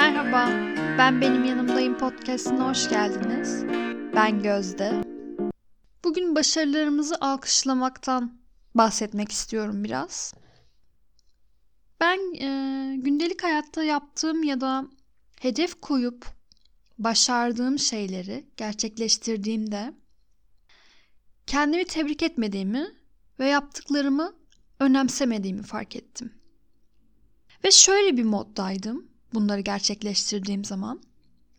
Merhaba, ben Benim Yanımdayım podcastine hoş geldiniz. Ben Gözde. Bugün başarılarımızı alkışlamaktan bahsetmek istiyorum biraz. Ben e, gündelik hayatta yaptığım ya da hedef koyup başardığım şeyleri gerçekleştirdiğimde kendimi tebrik etmediğimi ve yaptıklarımı önemsemediğimi fark ettim. Ve şöyle bir moddaydım bunları gerçekleştirdiğim zaman.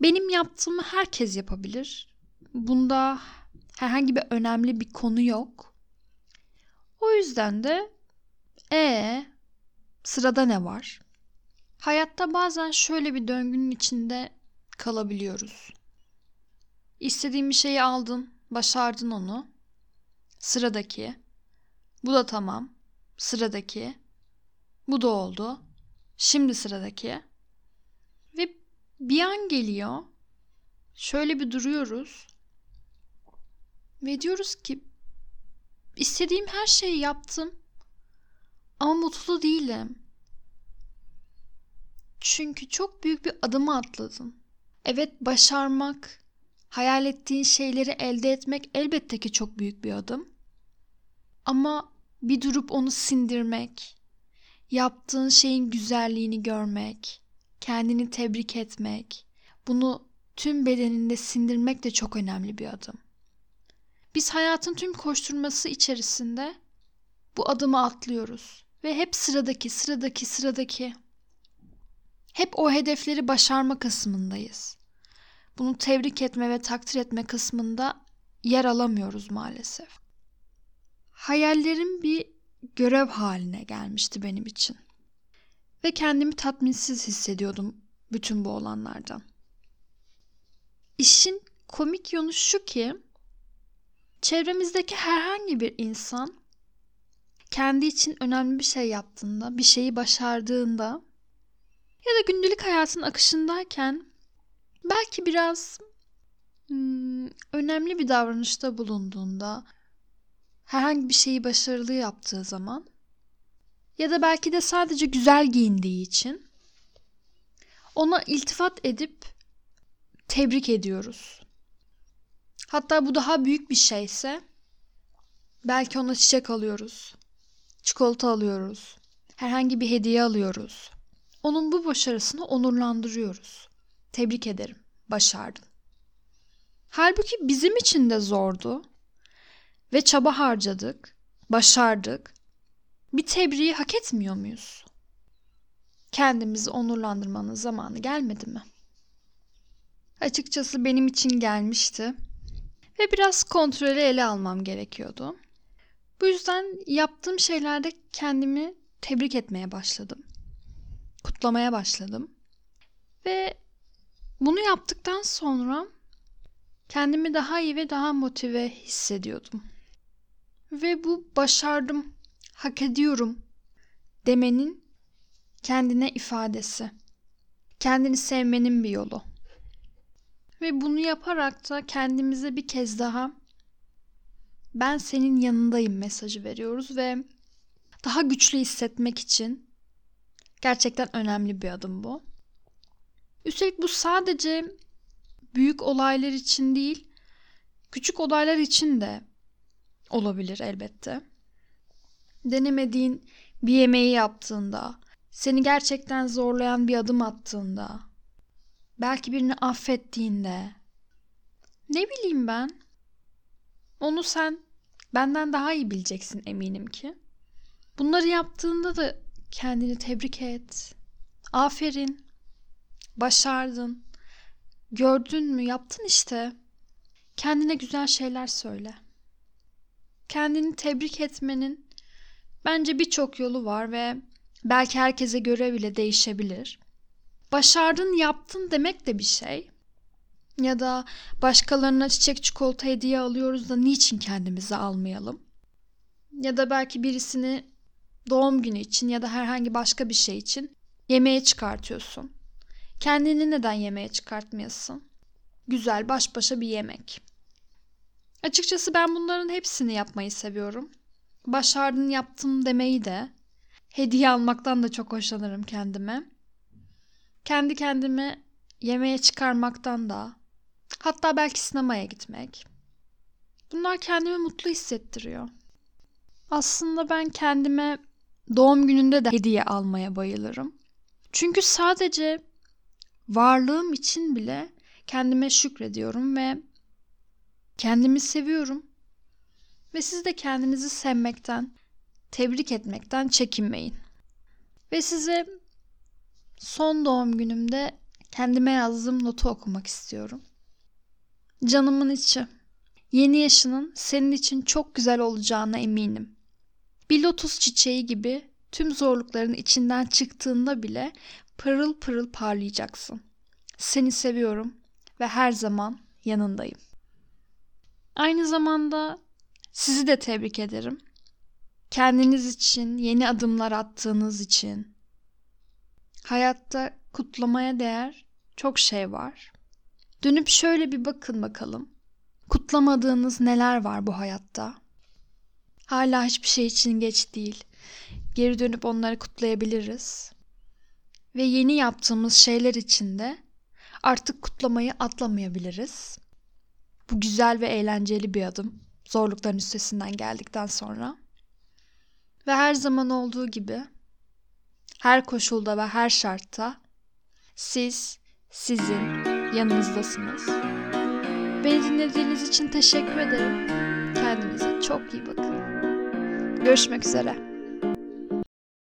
Benim yaptığımı herkes yapabilir. Bunda herhangi bir önemli bir konu yok. O yüzden de e sırada ne var? Hayatta bazen şöyle bir döngünün içinde kalabiliyoruz. İstediğin bir şeyi aldın, başardın onu. Sıradaki. Bu da tamam. Sıradaki. Bu da oldu. Şimdi sıradaki. Bir an geliyor. Şöyle bir duruyoruz. Ve diyoruz ki istediğim her şeyi yaptım. Ama mutlu değilim. Çünkü çok büyük bir adımı atladım. Evet başarmak, hayal ettiğin şeyleri elde etmek elbette ki çok büyük bir adım. Ama bir durup onu sindirmek, yaptığın şeyin güzelliğini görmek, kendini tebrik etmek, bunu tüm bedeninde sindirmek de çok önemli bir adım. Biz hayatın tüm koşturması içerisinde bu adımı atlıyoruz ve hep sıradaki, sıradaki, sıradaki. Hep o hedefleri başarma kısmındayız. Bunu tebrik etme ve takdir etme kısmında yer alamıyoruz maalesef. Hayallerim bir görev haline gelmişti benim için. Ve kendimi tatminsiz hissediyordum bütün bu olanlardan. İşin komik yönü şu ki çevremizdeki herhangi bir insan kendi için önemli bir şey yaptığında, bir şeyi başardığında ya da gündelik hayatın akışındayken belki biraz hmm, önemli bir davranışta bulunduğunda, herhangi bir şeyi başarılı yaptığı zaman ya da belki de sadece güzel giyindiği için ona iltifat edip tebrik ediyoruz. Hatta bu daha büyük bir şeyse belki ona çiçek alıyoruz. Çikolata alıyoruz. Herhangi bir hediye alıyoruz. Onun bu başarısını onurlandırıyoruz. Tebrik ederim. Başardın. Halbuki bizim için de zordu ve çaba harcadık, başardık. Bir tebriği hak etmiyor muyuz? Kendimizi onurlandırmanın zamanı gelmedi mi? Açıkçası benim için gelmişti ve biraz kontrolü ele almam gerekiyordu. Bu yüzden yaptığım şeylerde kendimi tebrik etmeye başladım. Kutlamaya başladım. Ve bunu yaptıktan sonra kendimi daha iyi ve daha motive hissediyordum. Ve bu başardım, hak ediyorum demenin kendine ifadesi. Kendini sevmenin bir yolu. Ve bunu yaparak da kendimize bir kez daha ben senin yanındayım mesajı veriyoruz ve daha güçlü hissetmek için gerçekten önemli bir adım bu. Üstelik bu sadece büyük olaylar için değil, küçük olaylar için de olabilir elbette. Denemediğin bir yemeği yaptığında, seni gerçekten zorlayan bir adım attığında, belki birini affettiğinde, ne bileyim ben, onu sen benden daha iyi bileceksin eminim ki. Bunları yaptığında da kendini tebrik et. Aferin. Başardın. Gördün mü? Yaptın işte. Kendine güzel şeyler söyle. Kendini tebrik etmenin bence birçok yolu var ve belki herkese göre bile değişebilir. Başardın, yaptın demek de bir şey. Ya da başkalarına çiçek çikolata hediye alıyoruz da niçin kendimize almayalım? Ya da belki birisini doğum günü için ya da herhangi başka bir şey için yemeğe çıkartıyorsun. Kendini neden yemeğe çıkartmayasın? Güzel baş başa bir yemek. Açıkçası ben bunların hepsini yapmayı seviyorum. Başardın yaptım demeyi de. Hediye almaktan da çok hoşlanırım kendime. kendi kendime yemeğe çıkarmaktan da hatta belki sinemaya gitmek. Bunlar kendimi mutlu hissettiriyor. Aslında ben kendime doğum gününde de hediye almaya bayılırım. Çünkü sadece varlığım için bile kendime şükrediyorum ve kendimi seviyorum. Ve siz de kendinizi sevmekten, tebrik etmekten çekinmeyin. Ve size son doğum günümde kendime yazdığım notu okumak istiyorum. Canımın içi. Yeni yaşının senin için çok güzel olacağına eminim. Bir lotus çiçeği gibi tüm zorlukların içinden çıktığında bile pırıl pırıl parlayacaksın. Seni seviyorum ve her zaman yanındayım. Aynı zamanda sizi de tebrik ederim. Kendiniz için, yeni adımlar attığınız için. Hayatta kutlamaya değer çok şey var. Dönüp şöyle bir bakın bakalım. Kutlamadığınız neler var bu hayatta? Hala hiçbir şey için geç değil. Geri dönüp onları kutlayabiliriz. Ve yeni yaptığımız şeyler için de artık kutlamayı atlamayabiliriz. Bu güzel ve eğlenceli bir adım. Zorlukların üstesinden geldikten sonra. Ve her zaman olduğu gibi her koşulda ve her şartta siz sizin yanınızdasınız. Beni dinlediğiniz için teşekkür ederim. Kendinize çok iyi bakın. Görüşmek üzere.